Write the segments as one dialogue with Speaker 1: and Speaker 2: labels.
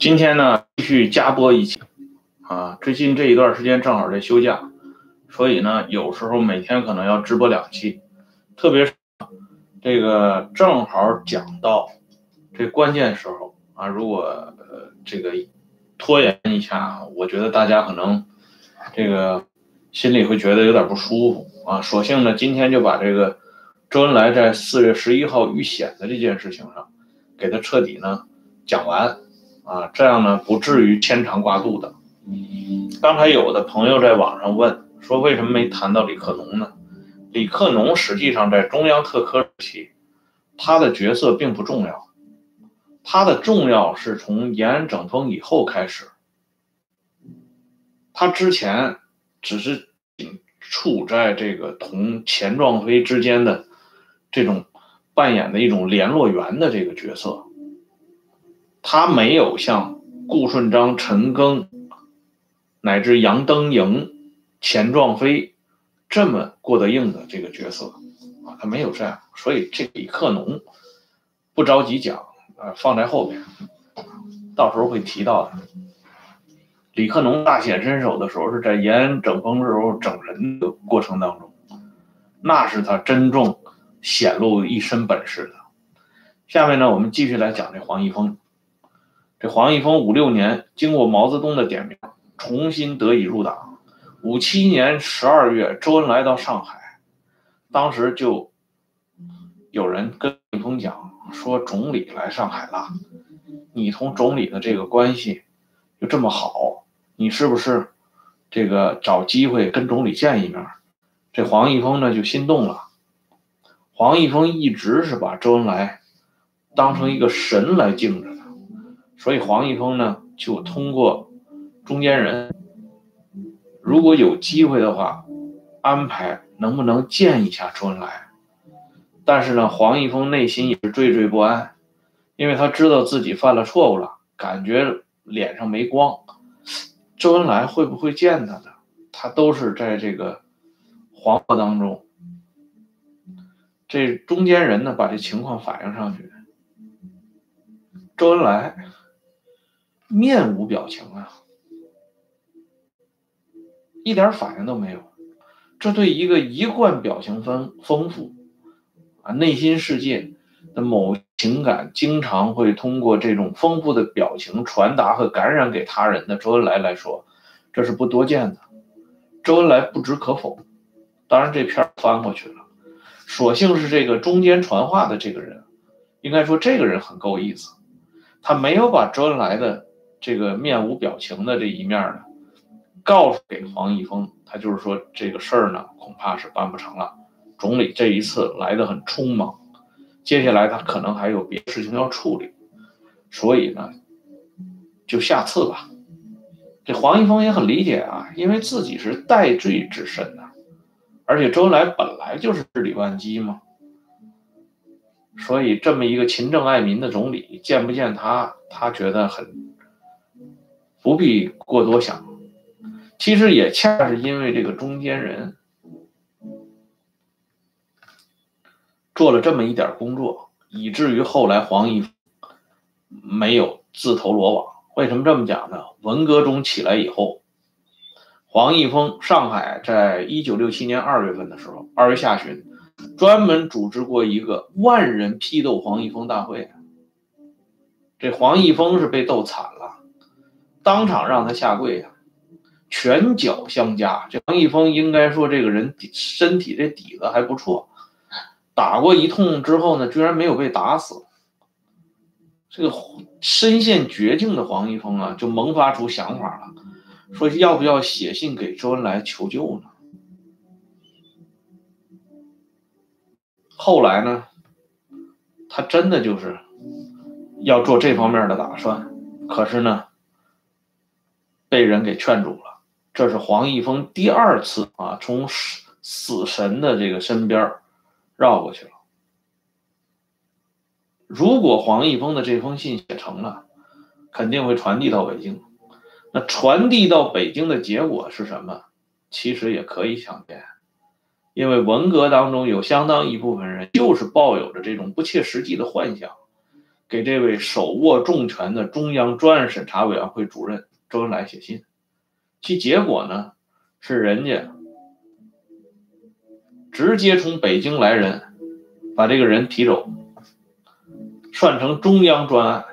Speaker 1: 今天呢，继续加播一期啊。最近这一段时间正好在休假，所以呢，有时候每天可能要直播两期，特别是这个正好讲到这关键时候啊，如果这个拖延一下，我觉得大家可能这个心里会觉得有点不舒服啊。索性呢，今天就把这个周恩来在四月十一号遇险的这件事情上，给他彻底呢讲完。啊，这样呢不至于牵肠挂肚的。刚才有的朋友在网上问说，为什么没谈到李克农呢？李克农实际上在中央特科时期，他的角色并不重要，他的重要是从延安整风以后开始。他之前只是处在这个同钱壮飞之间的这种扮演的一种联络员的这个角色。他没有像顾顺章、陈赓，乃至杨登营、钱壮飞这么过得硬的这个角色啊，他没有这样，所以这个李克农不着急讲啊，放在后边，到时候会提到的。李克农大显身手的时候是在延安整风时候整人的过程当中，那是他真正显露一身本事的。下面呢，我们继续来讲这黄一峰。这黄一峰五六年经过毛泽东的点名，重新得以入党。五七年十二月，周恩来到上海，当时就有人跟一峰讲说：“总理来上海了，你同总理的这个关系就这么好，你是不是这个找机会跟总理见一面？”这黄一峰呢就心动了。黄一峰一直是把周恩来当成一个神来敬着。所以黄一峰呢，就通过中间人，如果有机会的话，安排能不能见一下周恩来。但是呢，黄一峰内心也是惴惴不安，因为他知道自己犯了错误了，感觉脸上没光。周恩来会不会见他呢？他都是在这个黄河当中，这中间人呢，把这情况反映上去，周恩来。面无表情啊，一点反应都没有。这对一个一贯表情丰丰富啊，内心世界的某情感经常会通过这种丰富的表情传达和感染给他人的周恩来来说，这是不多见的。周恩来不置可否。当然，这片翻过去了，所幸是这个中间传话的这个人，应该说这个人很够意思，他没有把周恩来的。这个面无表情的这一面呢，告诉给黄一峰，他就是说这个事儿呢，恐怕是办不成了。总理这一次来的很匆忙，接下来他可能还有别的事情要处理，所以呢，就下次吧。这黄一峰也很理解啊，因为自己是戴罪之身呐，而且周恩来本来就是李万基嘛，所以这么一个勤政爱民的总理，见不见他，他觉得很。不必过多想，其实也恰是因为这个中间人做了这么一点工作，以至于后来黄一没有自投罗网。为什么这么讲呢？文革中起来以后，黄一峰上海在一九六七年二月份的时候，二月下旬，专门组织过一个万人批斗黄一峰大会。这黄一峰是被斗惨了。当场让他下跪呀，拳脚相加。这王一峰应该说这个人身体这底子还不错，打过一通之后呢，居然没有被打死。这个身陷绝境的黄一峰啊，就萌发出想法了，说要不要写信给周恩来求救呢？后来呢，他真的就是要做这方面的打算，可是呢。被人给劝住了，这是黄一峰第二次啊，从死死神的这个身边绕过去了。如果黄一峰的这封信写成了，肯定会传递到北京。那传递到北京的结果是什么？其实也可以想见，因为文革当中有相当一部分人就是抱有着这种不切实际的幻想，给这位手握重权的中央专案审查委员会主任周恩来写信，其结果呢是人家直接从北京来人，把这个人提走，算成中央专案，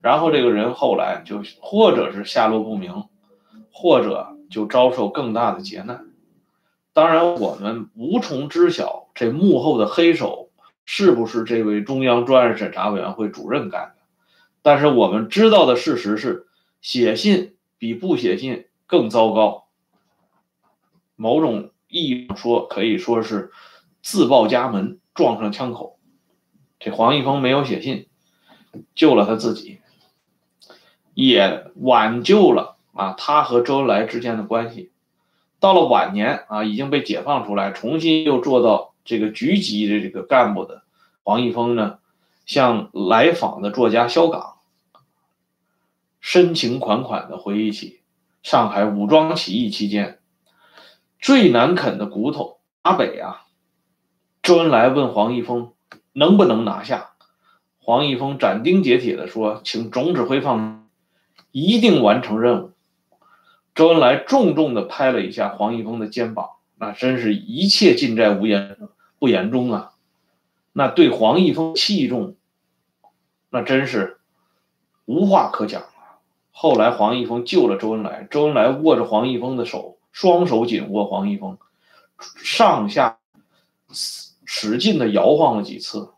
Speaker 1: 然后这个人后来就或者是下落不明，或者就遭受更大的劫难。当然，我们无从知晓这幕后的黑手是不是这位中央专案审查委员会主任干的。但是我们知道的事实是，写信比不写信更糟糕。某种意义上说，可以说是自报家门，撞上枪口。这黄一峰没有写信，救了他自己，也挽救了啊他和周恩来之间的关系。到了晚年啊，已经被解放出来，重新又做到这个局级的这个干部的黄一峰呢，向来访的作家萧岗深情款款地回忆起上海武装起义期间最难啃的骨头——华北啊。周恩来问黄一峰能不能拿下，黄一峰斩钉截铁地说：“请总指挥放，一定完成任务。”周恩来重重地拍了一下黄一峰的肩膀，那真是一切尽在无言不言中啊！那对黄一峰器重，那真是无话可讲！后来黄一峰救了周恩来，周恩来握着黄一峰的手，双手紧握黄一峰，上下使劲的摇晃了几次，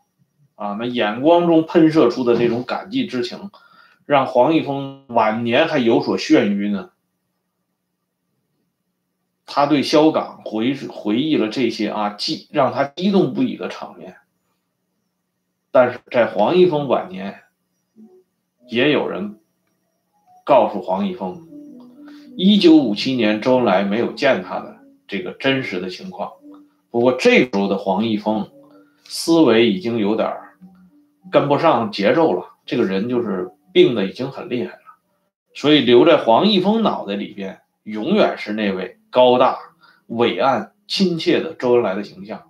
Speaker 1: 啊，那眼光中喷射出的那种感激之情，让黄一峰晚年还有所眩晕呢。他对萧岗回回忆了这些啊激让他激动不已的场面，但是在黄一峰晚年，也有人告诉黄一峰，一九五七年周恩来没有见他的这个真实的情况。不过这时候的黄一峰思维已经有点跟不上节奏了，这个人就是病的已经很厉害了，所以留在黄一峰脑袋里边永远是那位。高大、伟岸、亲切的周恩来的形象，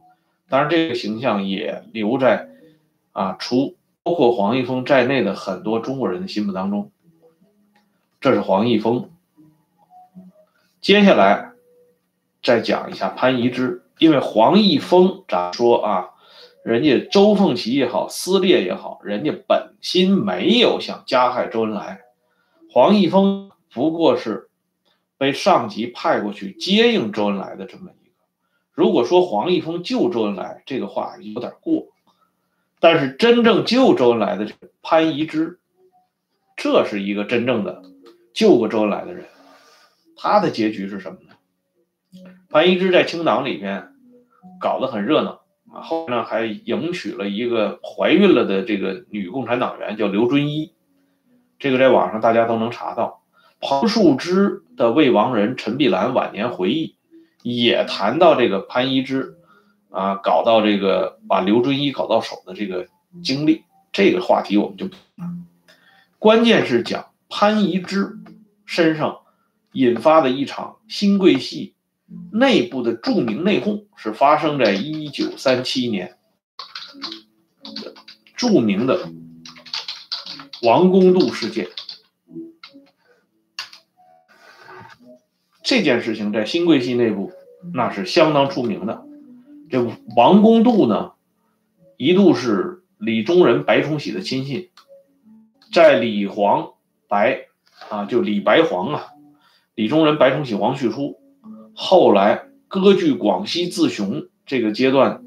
Speaker 1: 当然这个形象也留在啊，除包括黄一峰在内的很多中国人的心目当中。这是黄一峰。接下来再讲一下潘宜之，因为黄一峰咋说啊？人家周凤岐也好，撕裂也好，人家本心没有想加害周恩来，黄一峰不过是。被上级派过去接应周恩来的这么一个，如果说黄一峰救周恩来这个话有点过，但是真正救周恩来的潘宜之，这是一个真正的救过周恩来的人，他的结局是什么呢？潘宜之在清党里边搞得很热闹啊，后呢还迎娶了一个怀孕了的这个女共产党员叫刘遵一，这个在网上大家都能查到。彭树之的未亡人陈碧兰晚年回忆，也谈到这个潘一之，啊，搞到这个把刘遵一搞到手的这个经历。这个话题我们就，关键是讲潘一之身上引发的一场新贵系内部的著名内讧，是发生在一九三七年，著名的王公度事件。这件事情在新贵系内部那是相当出名的。这王公度呢，一度是李宗仁、白崇禧的亲信，在李黄白啊，就李白黄啊，李宗仁、白崇禧、王旭初，后来割据广西自雄这个阶段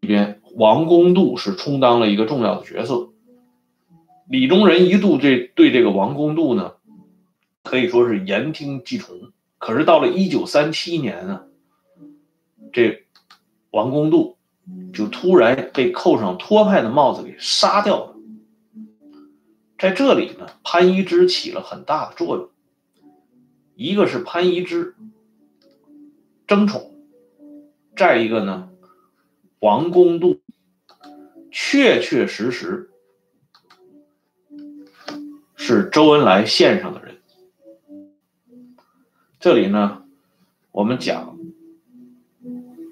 Speaker 1: 里边，王公度是充当了一个重要的角色。李宗仁一度对对这个王公度呢。可以说是言听计从，可是到了一九三七年呢，这王公度就突然被扣上托派的帽子给杀掉了。在这里呢，潘一之起了很大的作用，一个是潘一之争宠，再一个呢，王公度确确实实是周恩来线上的人。这里呢，我们讲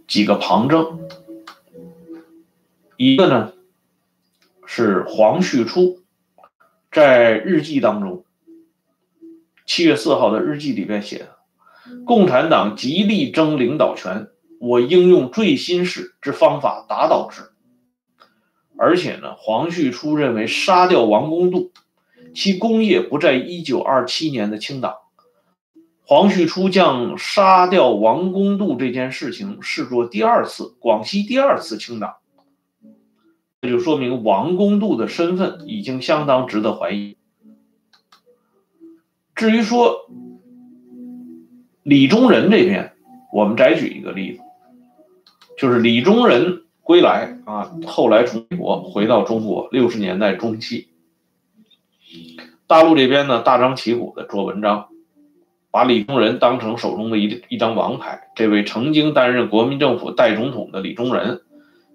Speaker 1: 几个旁证，一个呢是黄旭初在日记当中，七月四号的日记里边写的：“共产党极力争领导权，我应用最新式之方法打倒之。”而且呢，黄旭初认为杀掉王公度，其功业不在一九二七年的清党。黄旭初将杀掉王公度这件事情视作第二次广西第二次清党，这就说明王公度的身份已经相当值得怀疑。至于说李宗仁这边，我们再举一个例子，就是李宗仁。归来啊，后来从美国回到中国，六十年代中期，大陆这边呢大张旗鼓的做文章，把李宗仁当成手中的一一张王牌。这位曾经担任国民政府代总统的李宗仁，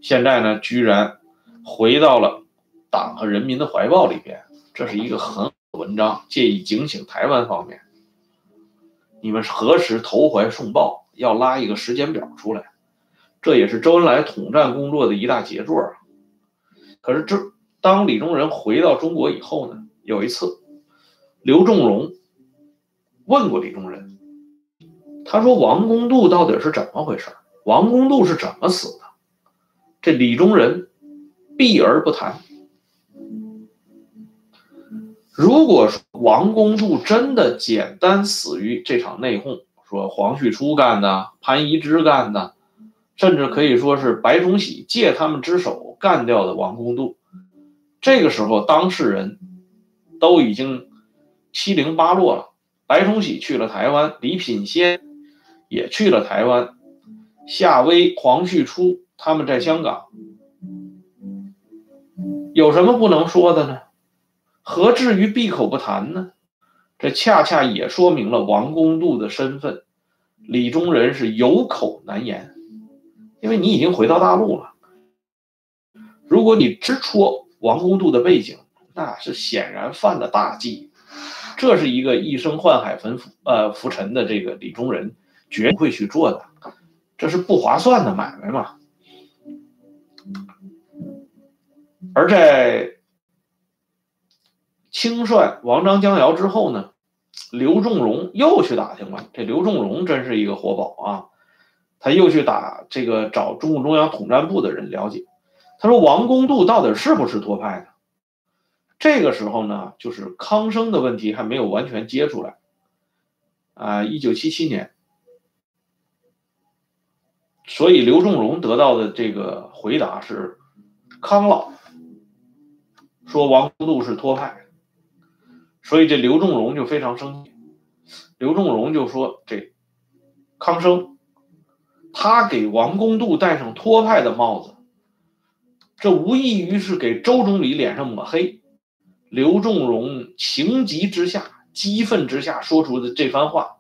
Speaker 1: 现在呢居然回到了党和人民的怀抱里边，这是一个很好的文章，借以警醒台湾方面，你们何时投怀送抱？要拉一个时间表出来。这也是周恩来统战工作的一大杰作啊！可是，这当李宗仁回到中国以后呢？有一次，刘仲荣问过李宗仁，他说：“王公度到底是怎么回事？王公度是怎么死的？”这李宗仁避而不谈。如果说王公度真的简单死于这场内讧，说黄旭初干的，潘一之干的。甚至可以说是白崇禧借他们之手干掉的王公度。这个时候，当事人都已经七零八落了。白崇禧去了台湾，李品仙也去了台湾，夏威、黄旭初他们在香港，有什么不能说的呢？何至于闭口不谈呢？这恰恰也说明了王公度的身份，李宗仁是有口难言。因为你已经回到大陆了，如果你直戳王公度的背景，那是显然犯了大忌。这是一个一生宦海浮呃浮沉的这个李宗仁绝不会去做的，这是不划算的买卖嘛。而在清算王张江瑶之后呢，刘仲荣又去打听了。这刘仲荣真是一个活宝啊！他又去打这个找中共中央统战部的人了解，他说王公度到底是不是托派的？这个时候呢，就是康生的问题还没有完全揭出来。啊，一九七七年，所以刘仲荣得到的这个回答是，康老说王公度是托派，所以这刘仲荣就非常生气，刘仲荣就说这康生。他给王公度戴上托派的帽子，这无异于是给周总理脸上抹黑。刘仲荣情急之下、激愤之下说出的这番话，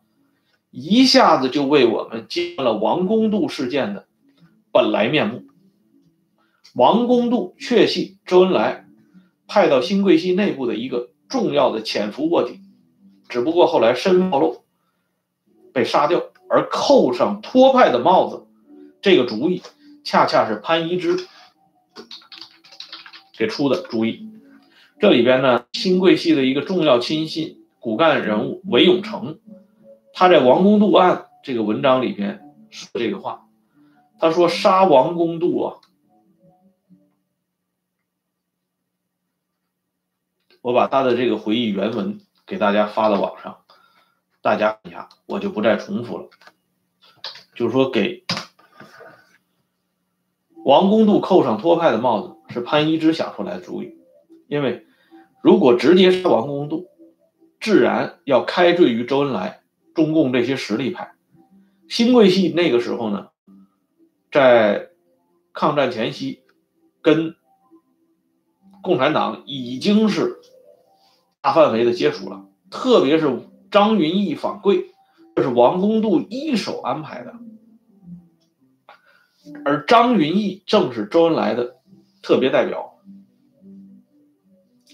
Speaker 1: 一下子就为我们揭了王公度事件的本来面目。王公度确系周恩来派到新桂系内部的一个重要的潜伏卧底，只不过后来身份暴露，被杀掉。而扣上托派的帽子，这个主意恰恰是潘一之给出的主意。这里边呢，新贵系的一个重要亲信、骨干人物韦永成，他在王公度案这个文章里边说这个话，他说杀王公度啊，我把他的这个回忆原文给大家发到网上。大家看一下，我就不再重复了。就是说，给王公度扣上托派的帽子是潘一之想出来的主意。因为如果直接杀王公度，自然要开罪于周恩来、中共这些实力派。新桂系那个时候呢，在抗战前夕，跟共产党已经是大范围的接触了，特别是。张云逸访桂，这是王公度一手安排的，而张云逸正是周恩来的特别代表，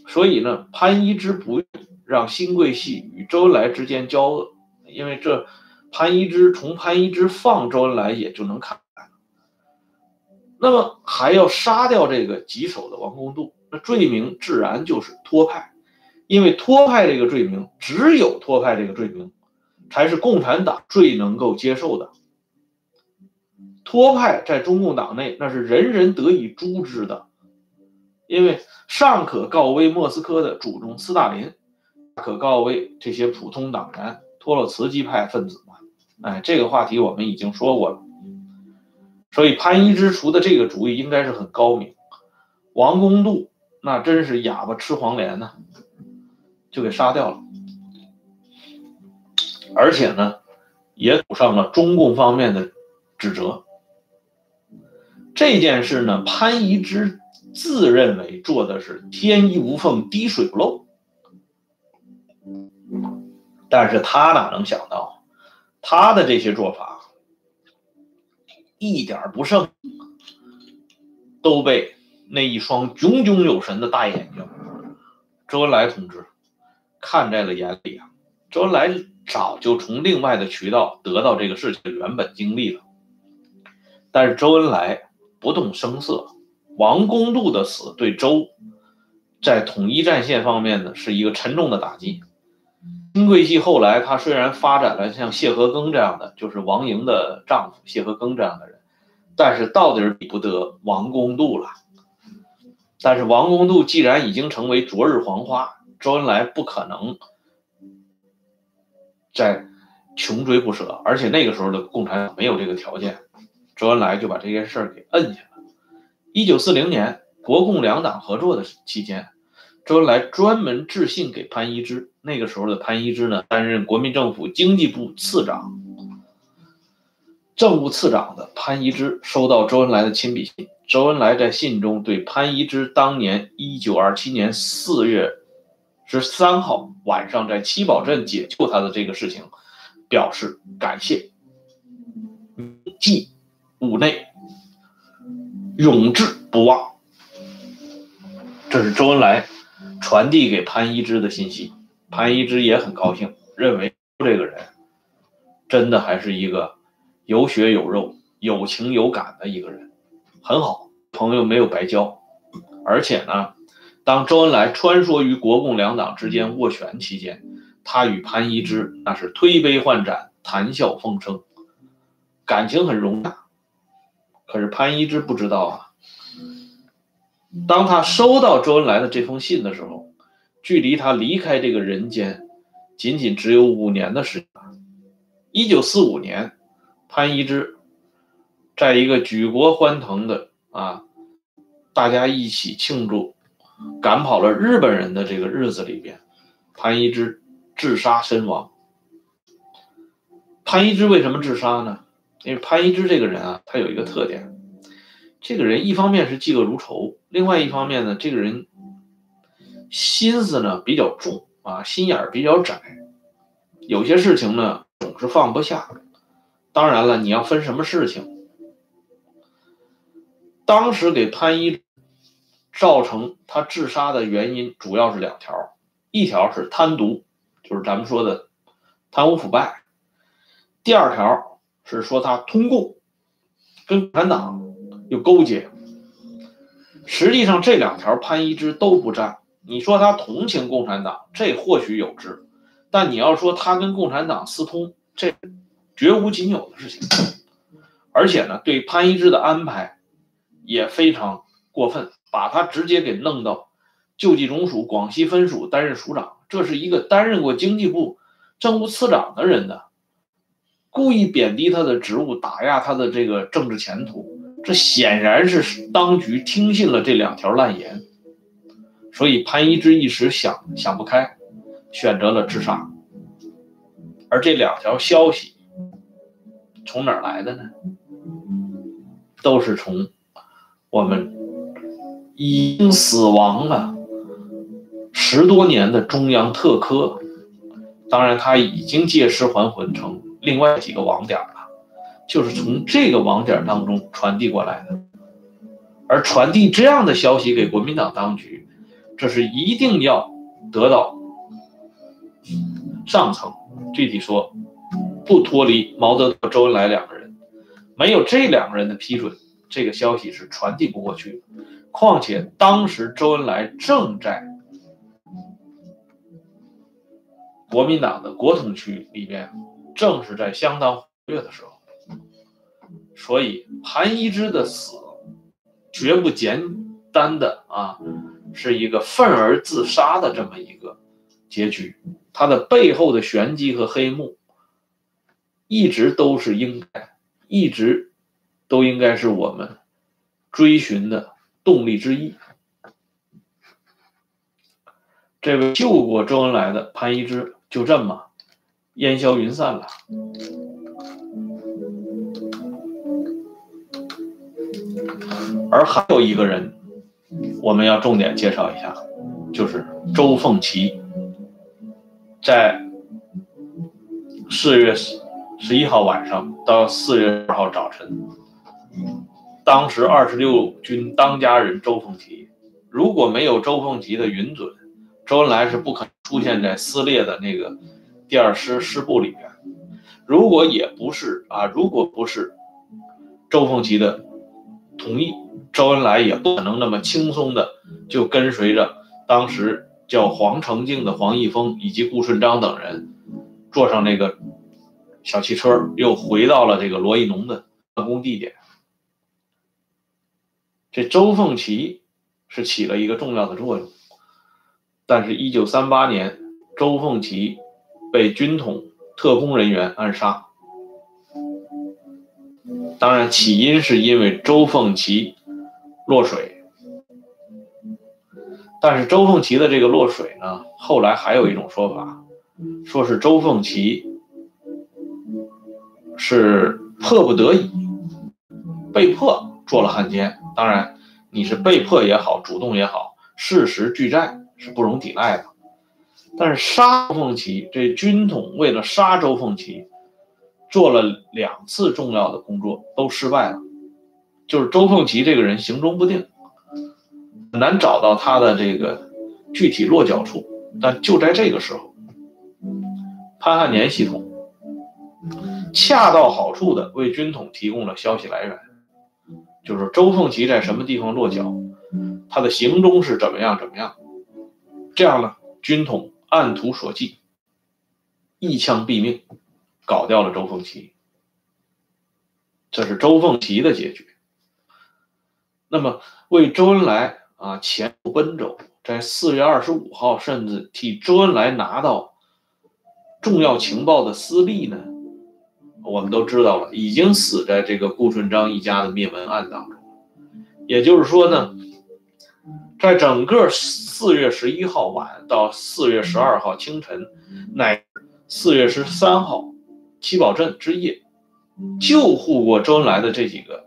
Speaker 1: 所以呢，潘一之不让新桂系与周恩来之间交恶，因为这潘一之从潘一之放周恩来也就能看，那么还要杀掉这个棘手的王公度。罪名自然就是托派，因为托派这个罪名，只有托派这个罪名，才是共产党最能够接受的。托派在中共党内那是人人得以诛之的，因为上可告慰莫斯科的祖宗斯大林，可告慰这些普通党员托洛茨基派分子嘛。哎，这个话题我们已经说过了。所以潘一之出的这个主意应该是很高明。王公度那真是哑巴吃黄连呢，就给杀掉了，而且呢，也堵上了中共方面的指责。这件事呢，潘一之自认为做的是天衣无缝、滴水不漏，但是他哪能想到，他的这些做法一点不剩，都被那一双炯炯有神的大眼睛，周恩来同志看在了眼里啊！周恩来早就从另外的渠道得到这个事情的原本经历了，但是周恩来。不动声色，王公度的死对周在统一战线方面呢是一个沉重的打击。金桂系后来他虽然发展了像谢和庚这样的，就是王莹的丈夫谢和庚这样的人，但是到底比不得王公度了。但是王公度既然已经成为昨日黄花，周恩来不可能再穷追不舍，而且那个时候的共产党没有这个条件。周恩来就把这件事儿给摁下了。一九四零年，国共两党合作的期间，周恩来专门致信给潘一之。那个时候的潘一之呢，担任国民政府经济部次长、政务次长的潘一之收到周恩来的亲笔信。周恩来在信中对潘一之当年一九二七年四月十三号晚上在七宝镇解救他的这个事情表示感谢，记。五内永志不忘，这是周恩来传递给潘一之的信息。潘一之也很高兴，认为这个人真的还是一个有血有肉、有情有感的一个人，很好，朋友没有白交。而且呢，当周恩来穿梭于国共两党之间斡旋期间，他与潘一之那是推杯换盏、谈笑风生，感情很融洽。可是潘一之不知道啊，当他收到周恩来的这封信的时候，距离他离开这个人间，仅仅只有五年的时间。一九四五年，潘一之在一个举国欢腾的啊，大家一起庆祝赶跑了日本人的这个日子里边，潘一之自杀身亡。潘一之为什么自杀呢？因为潘一之这个人啊，他有一个特点，这个人一方面是嫉恶如仇，另外一方面呢，这个人心思呢比较重啊，心眼儿比较窄，有些事情呢总是放不下。当然了，你要分什么事情。当时给潘一造成他自杀的原因主要是两条，一条是贪渎，就是咱们说的贪污腐败；第二条。是说他通共，跟共产党有勾结。实际上这两条潘一之都不占。你说他同情共产党，这或许有之；但你要说他跟共产党私通，这绝无仅有的事情。而且呢，对潘一之的安排也非常过分，把他直接给弄到救济总署广西分署担任署长。这是一个担任过经济部政务次长的人的。故意贬低他的职务，打压他的这个政治前途，这显然是当局听信了这两条烂言，所以潘一之一时想想不开，选择了自杀。而这两条消息从哪儿来的呢？都是从我们已经死亡了十多年的中央特科，当然他已经借尸还魂成。另外几个网点了，就是从这个网点当中传递过来的，而传递这样的消息给国民党当局，这是一定要得到上层，具体说，不脱离毛泽东、周恩来两个人，没有这两个人的批准，这个消息是传递不过去的。况且当时周恩来正在国民党的国统区里边，正是在相当活跃的时候，所以韩一之的死绝不简单的啊，是一个愤而自杀的这么一个结局，他的背后的玄机和黑幕，一直都是应该，一直都应该是我们追寻的。动力之一，这位救过周恩来的潘一之就这么烟消云散了。而还有一个人，我们要重点介绍一下，就是周凤岐，在四月十十一号晚上到四月二号早晨。当时二十六军当家人周凤岐，如果没有周凤岐的允准，周恩来是不可能出现在撕裂的那个第二师师部里边。如果也不是啊，如果不是周凤岐的同意，周恩来也不可能那么轻松的就跟随着当时叫黄成敬的黄毅峰以及顾顺章等人，坐上那个小汽车，又回到了这个罗亦农的办公地点。这周凤岐是起了一个重要的作用，但是，一九三八年，周凤岐被军统特工人员暗杀。当然，起因是因为周凤岐落水，但是周凤岐的这个落水呢，后来还有一种说法，说是周凤岐是迫不得已，被迫做了汉奸。当然，你是被迫也好，主动也好，事实俱在，是不容抵赖的。但是杀周凤岐，这军统为了杀周凤岐，做了两次重要的工作，都失败了。就是周凤岐这个人行踪不定，很难找到他的这个具体落脚处。但就在这个时候，潘汉年系统恰到好处的为军统提供了消息来源。就是周凤岐在什么地方落脚，他的行踪是怎么样怎么样，这样呢，军统按图索骥，一枪毙命，搞掉了周凤岐。这是周凤岐的结局。那么为周恩来啊前赴奔走，在四月二十五号，甚至替周恩来拿到重要情报的司隶呢？我们都知道了，已经死在这个顾顺章一家的灭门案当中。也就是说呢，在整个四月十一号晚到四月十二号清晨，乃四月十三号七宝镇之夜，救护过周恩来的这几个，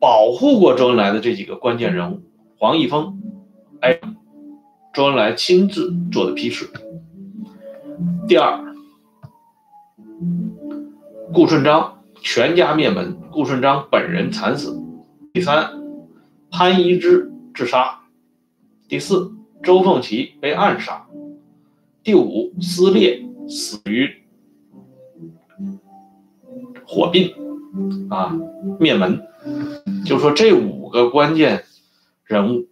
Speaker 1: 保护过周恩来的这几个关键人物，黄毅峰，哎，周恩来亲自做的批示。第二。顾顺章全家灭门，顾顺章本人惨死。第三，潘一之自杀。第四，周凤岐被暗杀。第五，撕裂死于火并，啊，灭门。就说这五个关键人物，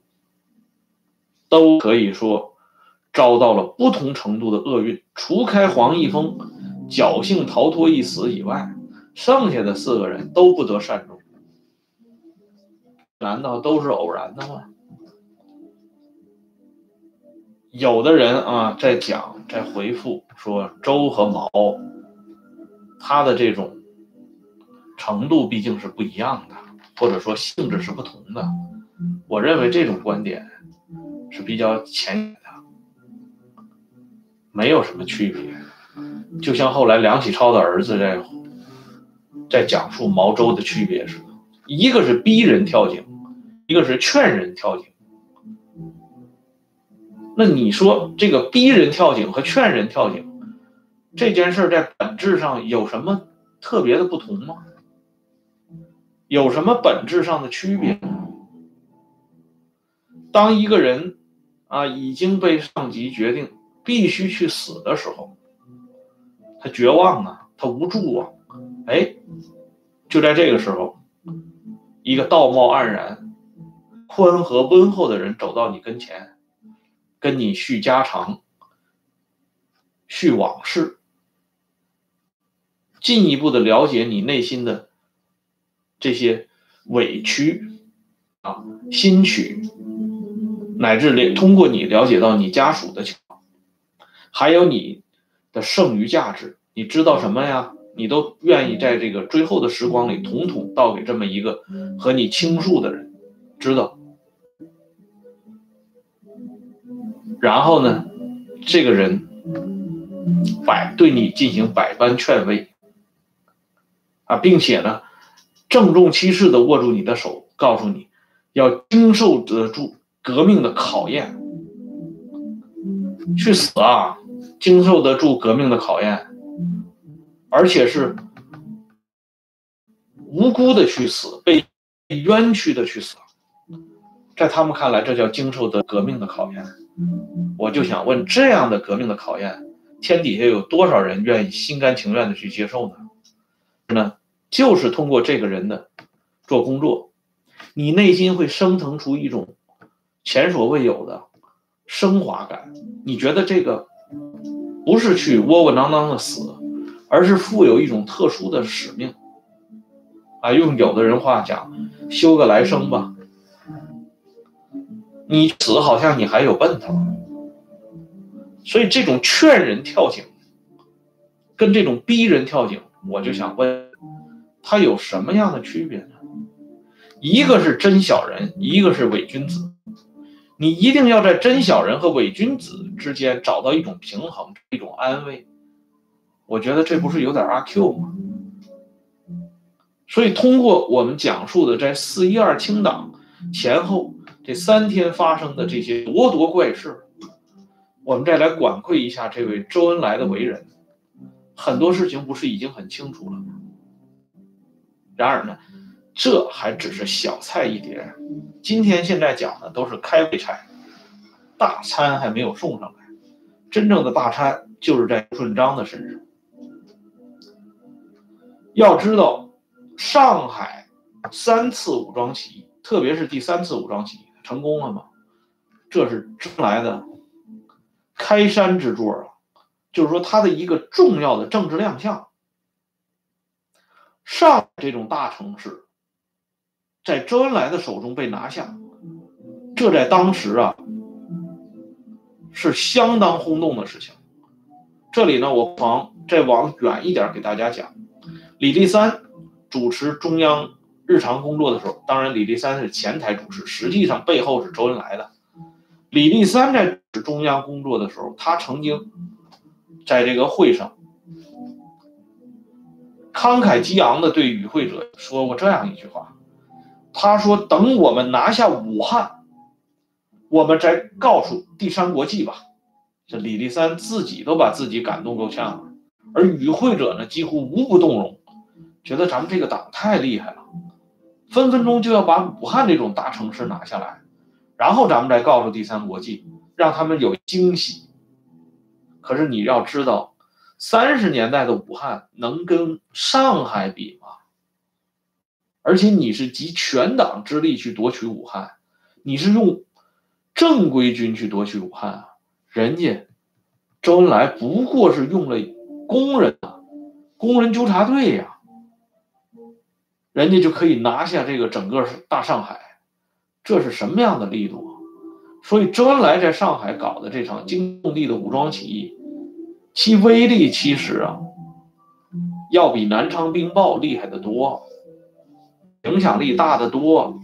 Speaker 1: 都可以说遭到了不同程度的厄运。除开黄毅峰。侥幸逃脱一死以外，剩下的四个人都不得善终。难道都是偶然的吗？有的人啊，在讲，在回复说周和毛，他的这种程度毕竟是不一样的，或者说性质是不同的。我认为这种观点是比较浅显的，没有什么区别。就像后来梁启超的儿子在在讲述毛周的区别似的，一个是逼人跳井，一个是劝人跳井。那你说这个逼人跳井和劝人跳井这件事在本质上有什么特别的不同吗？有什么本质上的区别？当一个人啊已经被上级决定必须去死的时候。他绝望啊，他无助啊，哎，就在这个时候，一个道貌岸然、宽和温厚的人走到你跟前，跟你叙家常、叙往事，进一步的了解你内心的这些委屈啊、心曲，乃至了通过你了解到你家属的情况，还有你的剩余价值，你知道什么呀？你都愿意在这个最后的时光里，统统倒给这么一个和你倾诉的人，知道。然后呢，这个人百对你进行百般劝慰，啊，并且呢，郑重其事的握住你的手，告诉你要经受得住革命的考验，去死啊，经受得住革命的考验。而且是无辜的去死，被冤屈的去死，在他们看来，这叫经受的革命的考验。我就想问，这样的革命的考验，天底下有多少人愿意心甘情愿的去接受呢？呢，就是通过这个人的做工作，你内心会升腾出一种前所未有的升华感。你觉得这个不是去窝窝囊囊的死？而是负有一种特殊的使命，啊，用有的人话讲，修个来生吧。你死好像你还有奔头，所以这种劝人跳井，跟这种逼人跳井，我就想问，他有什么样的区别呢？一个是真小人，一个是伪君子，你一定要在真小人和伪君子之间找到一种平衡，一种安慰。我觉得这不是有点阿 Q 吗？所以通过我们讲述的在四一二清党前后这三天发生的这些咄咄怪事，我们再来管窥一下这位周恩来的为人，很多事情不是已经很清楚了吗？然而呢，这还只是小菜一碟，今天现在讲的都是开胃菜，大餐还没有送上来，真正的大餐就是在顺章的身上。要知道，上海三次武装起义，特别是第三次武装起义成功了吗？这是争来的开山之作啊，就是说他的一个重要的政治亮相。上这种大城市，在周恩来的手中被拿下，这在当时啊是相当轰动的事情。这里呢，我往再往远一点给大家讲。李立三主持中央日常工作的时候，当然李立三是前台主持，实际上背后是周恩来的。李立三在中央工作的时候，他曾经在这个会上慷慨激昂的对与会者说过这样一句话，他说：“等我们拿下武汉，我们再告诉第三国际吧。”这李立三自己都把自己感动够呛了，而与会者呢，几乎无不动容。觉得咱们这个党太厉害了，分分钟就要把武汉这种大城市拿下来，然后咱们再告诉第三国际，让他们有惊喜。可是你要知道，三十年代的武汉能跟上海比吗？而且你是集全党之力去夺取武汉，你是用正规军去夺取武汉啊，人家周恩来不过是用了工人啊，工人纠察队呀。人家就可以拿下这个整个大上海，这是什么样的力度？啊所以周恩来在上海搞的这场惊动地的武装起义，其威力其实啊，要比南昌兵暴厉害的多，影响力大得多。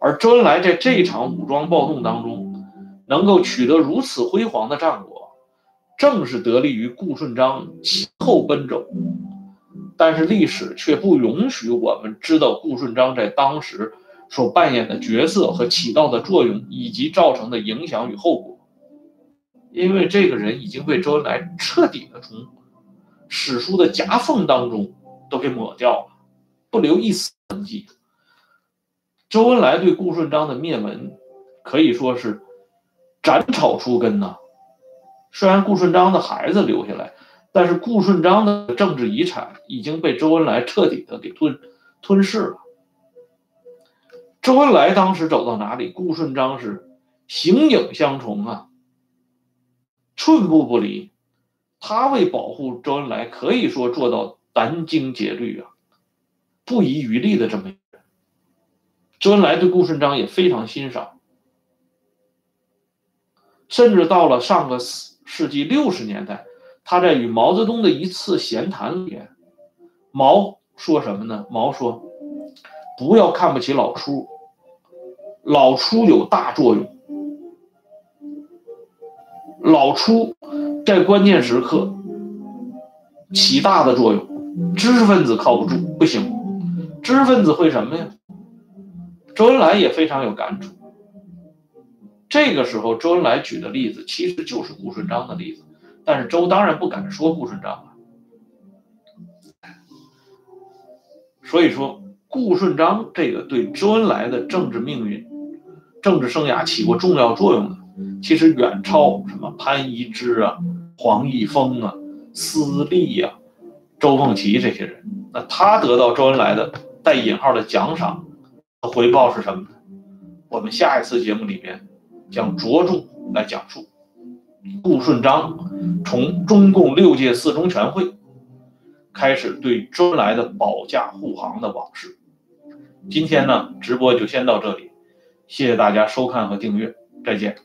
Speaker 1: 而周恩来在这场武装暴动当中，能够取得如此辉煌的战果，正是得力于顾顺章其后奔走。但是历史却不允许我们知道顾顺章在当时所扮演的角色和起到的作用，以及造成的影响与后果，因为这个人已经被周恩来彻底的从史书的夹缝当中都给抹掉了，不留一丝痕迹。周恩来对顾顺章的灭门可以说是斩草除根呐。虽然顾顺章的孩子留下来。但是顾顺章的政治遗产已经被周恩来彻底的给吞吞噬了。周恩来当时走到哪里，顾顺章是形影相从啊，寸步不离。他为保护周恩来，可以说做到殚精竭虑啊，不遗余力的这么一个人。周恩来对顾顺章也非常欣赏，甚至到了上个世纪六十年代，他在与毛泽东的一次闲谈里，毛说什么呢？毛说：“不要看不起老初，老初有大作用。”老初在关键时刻起大的作用，知识分子靠不住，不行。知识分子会什么呀？周恩来也非常有感触。这个时候，周恩来举的例子其实就是顾顺章的例子，但是周当然不敢说顾顺章了。所以说，顾顺章这个对周恩来的政治命运、政治生涯起过重要作用的。其实远超什么潘一之啊、黄毅峰啊、司隶呀、周凤岐这些人。那他得到周恩来的带引号的奖赏和回报是什么呢？我们下一次节目里面将着重来讲述顾顺章从中共六届四中全会开始对周恩来的保驾护航的往事。今天呢，直播就先到这里，谢谢大家收看和订阅。再见。